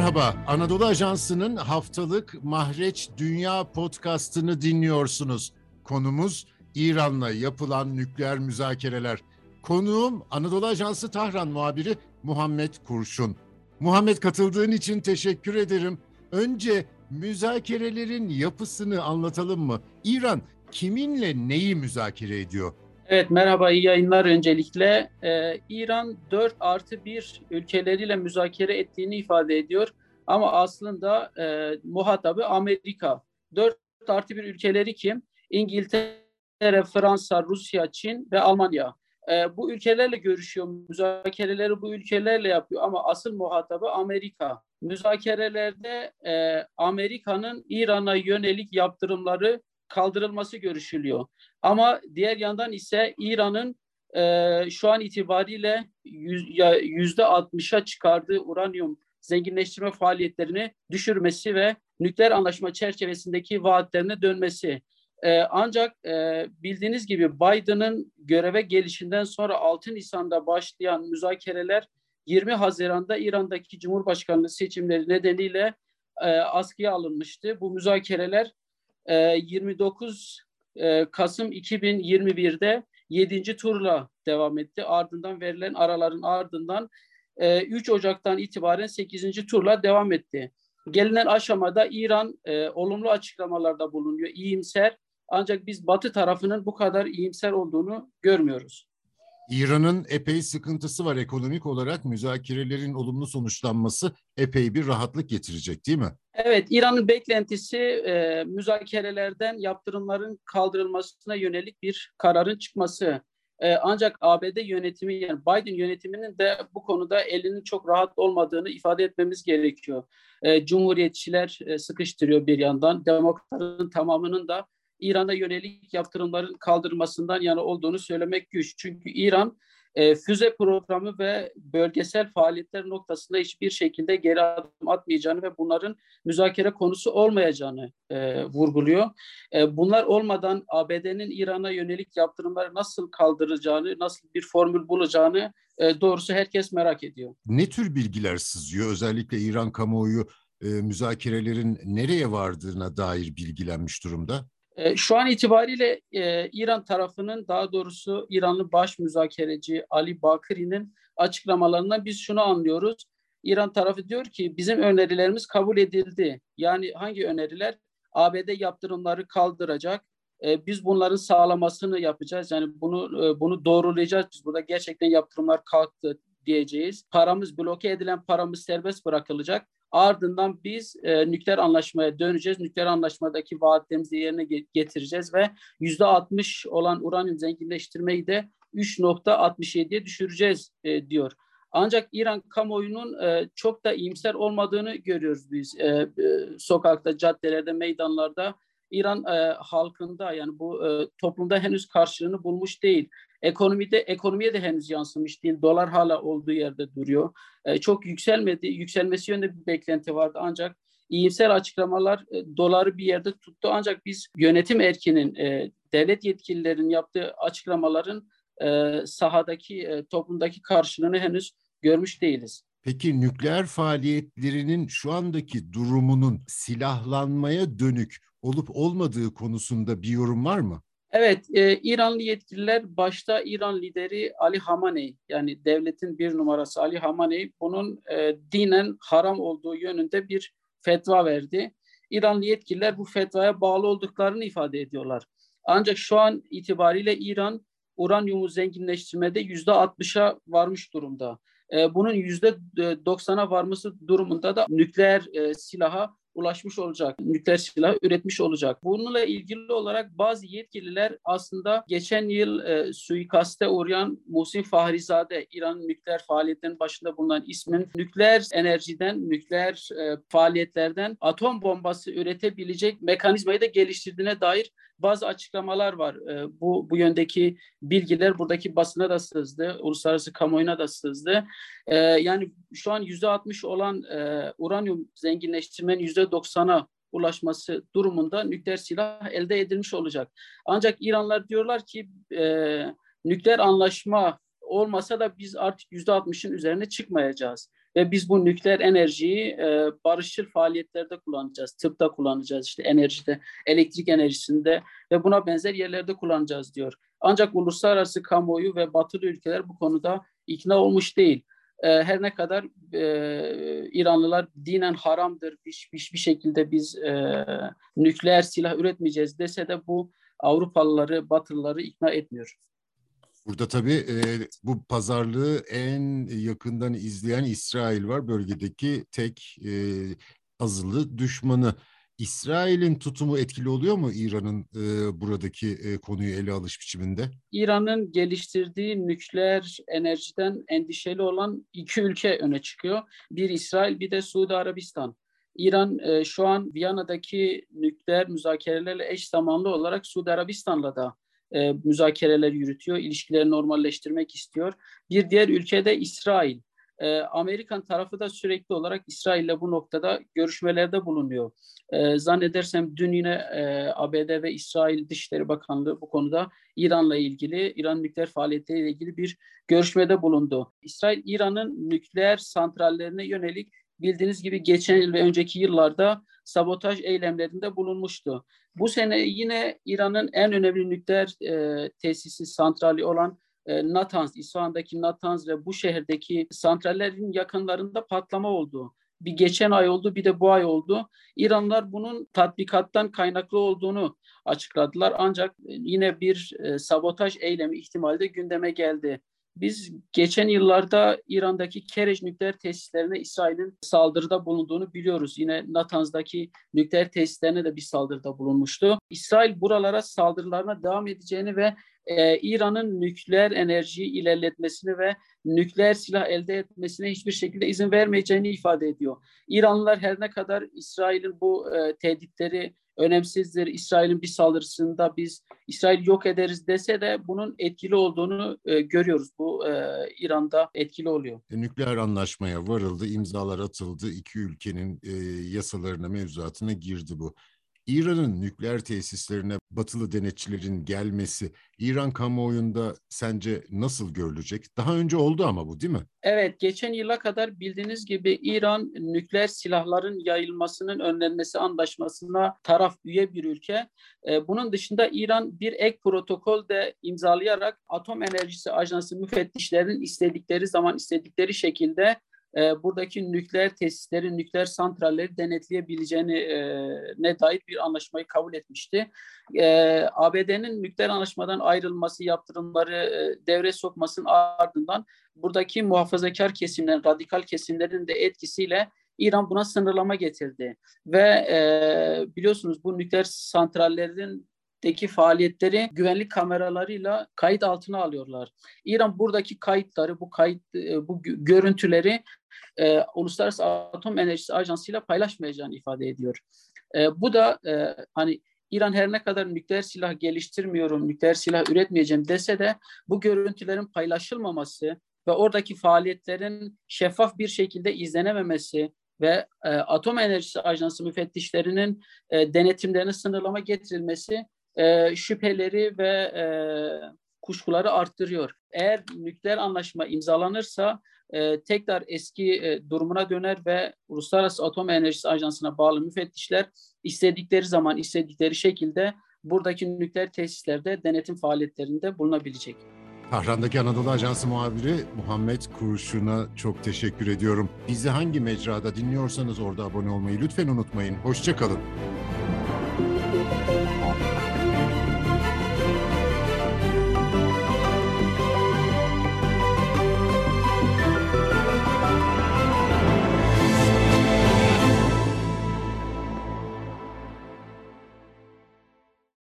Merhaba, Anadolu Ajansı'nın haftalık Mahreç Dünya podcastını dinliyorsunuz. Konumuz İran'la yapılan nükleer müzakereler. Konuğum Anadolu Ajansı Tahran muhabiri Muhammed Kurşun. Muhammed katıldığın için teşekkür ederim. Önce müzakerelerin yapısını anlatalım mı? İran kiminle neyi müzakere ediyor? Evet merhaba iyi yayınlar öncelikle. Ee, İran 4 artı 1 ülkeleriyle müzakere ettiğini ifade ediyor. Ama aslında e, muhatabı Amerika. 4 artı 1 ülkeleri kim? İngiltere, Fransa, Rusya, Çin ve Almanya. E, bu ülkelerle görüşüyor, müzakereleri bu ülkelerle yapıyor ama asıl muhatabı Amerika. Müzakerelerde e, Amerika'nın İran'a yönelik yaptırımları kaldırılması görüşülüyor. Ama diğer yandan ise İran'ın e, şu an itibariyle yüzde 60'a çıkardığı uranyum zenginleştirme faaliyetlerini düşürmesi ve nükleer anlaşma çerçevesindeki vaatlerine dönmesi. Ee, ancak e, bildiğiniz gibi Biden'ın göreve gelişinden sonra 6 Nisan'da başlayan müzakereler 20 Haziran'da İran'daki Cumhurbaşkanlığı seçimleri nedeniyle e, askıya alınmıştı. Bu müzakereler e, 29 e, Kasım 2021'de 7. turla devam etti. Ardından verilen araların ardından e, 3 Ocak'tan itibaren 8. turla devam etti. Gelinen aşamada İran e, olumlu açıklamalarda bulunuyor, iyimser. Ancak biz Batı tarafının bu kadar iyimser olduğunu görmüyoruz. İran'ın epey sıkıntısı var ekonomik olarak müzakerelerin olumlu sonuçlanması epey bir rahatlık getirecek değil mi? Evet, İran'ın beklentisi e, müzakerelerden yaptırımların kaldırılmasına yönelik bir kararın çıkması. E, ancak ABD yönetimi yani Biden yönetiminin de bu konuda elinin çok rahat olmadığını ifade etmemiz gerekiyor. E, Cumhuriyetçiler e, sıkıştırıyor bir yandan, demokratların tamamının da İran'a yönelik yaptırımların kaldırmasından yana olduğunu söylemek güç. Çünkü İran e, füze programı ve bölgesel faaliyetler noktasında hiçbir şekilde geri adım atmayacağını ve bunların müzakere konusu olmayacağını e, vurguluyor. E, bunlar olmadan ABD'nin İran'a yönelik yaptırımları nasıl kaldıracağını, nasıl bir formül bulacağını e, doğrusu herkes merak ediyor. Ne tür bilgiler sızıyor? Özellikle İran kamuoyu e, müzakerelerin nereye vardığına dair bilgilenmiş durumda. E, şu an itibariyle e, İran tarafının daha doğrusu İranlı baş müzakereci Ali Bakiri'nin açıklamalarından biz şunu anlıyoruz. İran tarafı diyor ki bizim önerilerimiz kabul edildi. Yani hangi öneriler? ABD yaptırımları kaldıracak. E, biz bunların sağlamasını yapacağız. Yani bunu e, bunu doğrulayacağız. Biz burada gerçekten yaptırımlar kalktı diyeceğiz. Paramız bloke edilen paramız serbest bırakılacak Ardından biz e, nükleer anlaşmaya döneceğiz. Nükleer anlaşmadaki vaatlerimizi yerine getireceğiz ve yüzde 60 olan uranyum zenginleştirmeyi de 3.67'ye düşüreceğiz e, diyor. Ancak İran kamuoyunun e, çok da iyimser olmadığını görüyoruz biz e, e, sokakta, caddelerde, meydanlarda. İran e, halkında yani bu e, toplumda henüz karşılığını bulmuş değil. Ekonomide ekonomiye de henüz yansımış değil. Dolar hala olduğu yerde duruyor. E, çok yükselmedi. Yükselmesi yönünde bir beklenti vardı ancak iyimser açıklamalar e, doları bir yerde tuttu. Ancak biz yönetim erkinin, e, devlet yetkililerinin yaptığı açıklamaların e, sahadaki, e, toplumdaki karşılığını henüz görmüş değiliz. Peki nükleer faaliyetlerinin şu andaki durumunun silahlanmaya dönük olup olmadığı konusunda bir yorum var mı? Evet, e, İranlı yetkililer başta İran lideri Ali Hamaney yani devletin bir numarası Ali Hamaney bunun e, dinen haram olduğu yönünde bir fetva verdi. İranlı yetkililer bu fetvaya bağlı olduklarını ifade ediyorlar. Ancak şu an itibariyle İran uranyumu zenginleştirmede yüzde 60'a varmış durumda. E, bunun yüzde 90'a varması durumunda da nükleer e, silaha ulaşmış olacak, nükleer silah üretmiş olacak. Bununla ilgili olarak bazı yetkililer aslında geçen yıl e, suikaste uğrayan Muhsin Fahrizade, İran nükleer faaliyetlerin başında bulunan ismin nükleer enerjiden, nükleer e, faaliyetlerden atom bombası üretebilecek mekanizmayı da geliştirdiğine dair bazı açıklamalar var. E, bu bu yöndeki bilgiler buradaki basına da sızdı, uluslararası kamuoyuna da sızdı. E, yani şu an yüzde 60 olan e, uranyum zenginleştirmenin yüzde 90'a ulaşması durumunda nükleer silah elde edilmiş olacak. Ancak İranlar diyorlar ki e, nükleer anlaşma olmasa da biz artık yüzde 60'ın üzerine çıkmayacağız. Ve biz bu nükleer enerjiyi e, barışçıl faaliyetlerde kullanacağız. Tıpta kullanacağız, işte enerjide, elektrik enerjisinde ve buna benzer yerlerde kullanacağız diyor. Ancak uluslararası kamuoyu ve batılı ülkeler bu konuda ikna olmuş değil. E, her ne kadar e, İranlılar dinen haramdır, hiçbir bir şekilde biz e, nükleer silah üretmeyeceğiz dese de bu Avrupalıları, Batılıları ikna etmiyor. Burada tabii e, bu pazarlığı en yakından izleyen İsrail var. Bölgedeki tek e, azılı düşmanı. İsrail'in tutumu etkili oluyor mu İran'ın e, buradaki e, konuyu ele alış biçiminde? İran'ın geliştirdiği nükleer enerjiden endişeli olan iki ülke öne çıkıyor. Bir İsrail bir de Suudi Arabistan. İran e, şu an Viyana'daki nükleer müzakerelerle eş zamanlı olarak Suudi Arabistan'la da e, müzakereler yürütüyor, ilişkileri normalleştirmek istiyor. Bir diğer ülkede İsrail. E, Amerikan tarafı da sürekli olarak İsrail ile bu noktada görüşmelerde bulunuyor. E, zannedersem dün yine e, ABD ve İsrail Dışişleri Bakanlığı bu konuda İran'la ilgili, İran nükleer faaliyetleriyle ilgili bir görüşmede bulundu. İsrail, İran'ın nükleer santrallerine yönelik bildiğiniz gibi geçen yıl ve önceki yıllarda sabotaj eylemlerinde bulunmuştu. Bu sene yine İran'ın en önemli nükleer e, tesisi, santrali olan e, Natanz, İsfahan'daki Natanz ve bu şehirdeki santrallerin yakınlarında patlama oldu. Bir geçen ay oldu bir de bu ay oldu. İranlılar bunun tatbikattan kaynaklı olduğunu açıkladılar. Ancak yine bir e, sabotaj eylemi ihtimali de gündeme geldi. Biz geçen yıllarda İran'daki Kerej nükleer tesislerine İsrail'in saldırıda bulunduğunu biliyoruz. Yine Natanz'daki nükleer tesislerine de bir saldırıda bulunmuştu. İsrail buralara saldırılarına devam edeceğini ve e, İran'ın nükleer enerjiyi ilerletmesini ve nükleer silah elde etmesine hiçbir şekilde izin vermeyeceğini ifade ediyor. İranlılar her ne kadar İsrail'in bu e, tehditleri önemsizdir. İsrail'in bir saldırısında biz İsrail yok ederiz dese de bunun etkili olduğunu e, görüyoruz. Bu e, İran'da etkili oluyor. E, nükleer anlaşmaya varıldı, imzalar atıldı. İki ülkenin e, yasalarına, mevzuatına girdi bu. İran'ın nükleer tesislerine batılı denetçilerin gelmesi İran kamuoyunda sence nasıl görülecek? Daha önce oldu ama bu değil mi? Evet, geçen yıla kadar bildiğiniz gibi İran nükleer silahların yayılmasının önlenmesi anlaşmasına taraf üye bir ülke. Ee, bunun dışında İran bir ek protokol de imzalayarak Atom Enerjisi Ajansı müfettişlerinin istedikleri zaman istedikleri şekilde e, buradaki nükleer tesisleri, nükleer santralleri denetleyebileceğini e, ne dair bir anlaşmayı kabul etmişti. E, ABD'nin nükleer anlaşmadan ayrılması, yaptırımları e, devre sokmasının ardından buradaki muhafazakar kesimlerin, radikal kesimlerin de etkisiyle İran buna sınırlama getirdi. Ve e, biliyorsunuz bu nükleer santrallerin deki faaliyetleri güvenlik kameralarıyla kayıt altına alıyorlar. İran buradaki kayıtları, bu kayıt e, bu görüntüleri e, Uluslararası Atom Enerjisi Ajansı ile paylaşmayacağını ifade ediyor. E, bu da e, hani İran her ne kadar nükleer silah geliştirmiyorum, nükleer silah üretmeyeceğim dese de bu görüntülerin paylaşılmaması ve oradaki faaliyetlerin şeffaf bir şekilde izlenememesi ve e, Atom Enerjisi Ajansı müfettişlerinin e, denetimlerine sınırlama getirilmesi e, şüpheleri ve e, kuşkuları arttırıyor. Eğer nükleer anlaşma imzalanırsa e, tekrar eski e, durumuna döner ve Uluslararası Atom Enerjisi Ajansı'na bağlı müfettişler istedikleri zaman istedikleri şekilde buradaki nükleer tesislerde denetim faaliyetlerinde bulunabilecek. Tahran'daki Anadolu Ajansı muhabiri Muhammed Kurşun'a çok teşekkür ediyorum. Bizi hangi mecrada dinliyorsanız orada abone olmayı lütfen unutmayın. Hoşçakalın.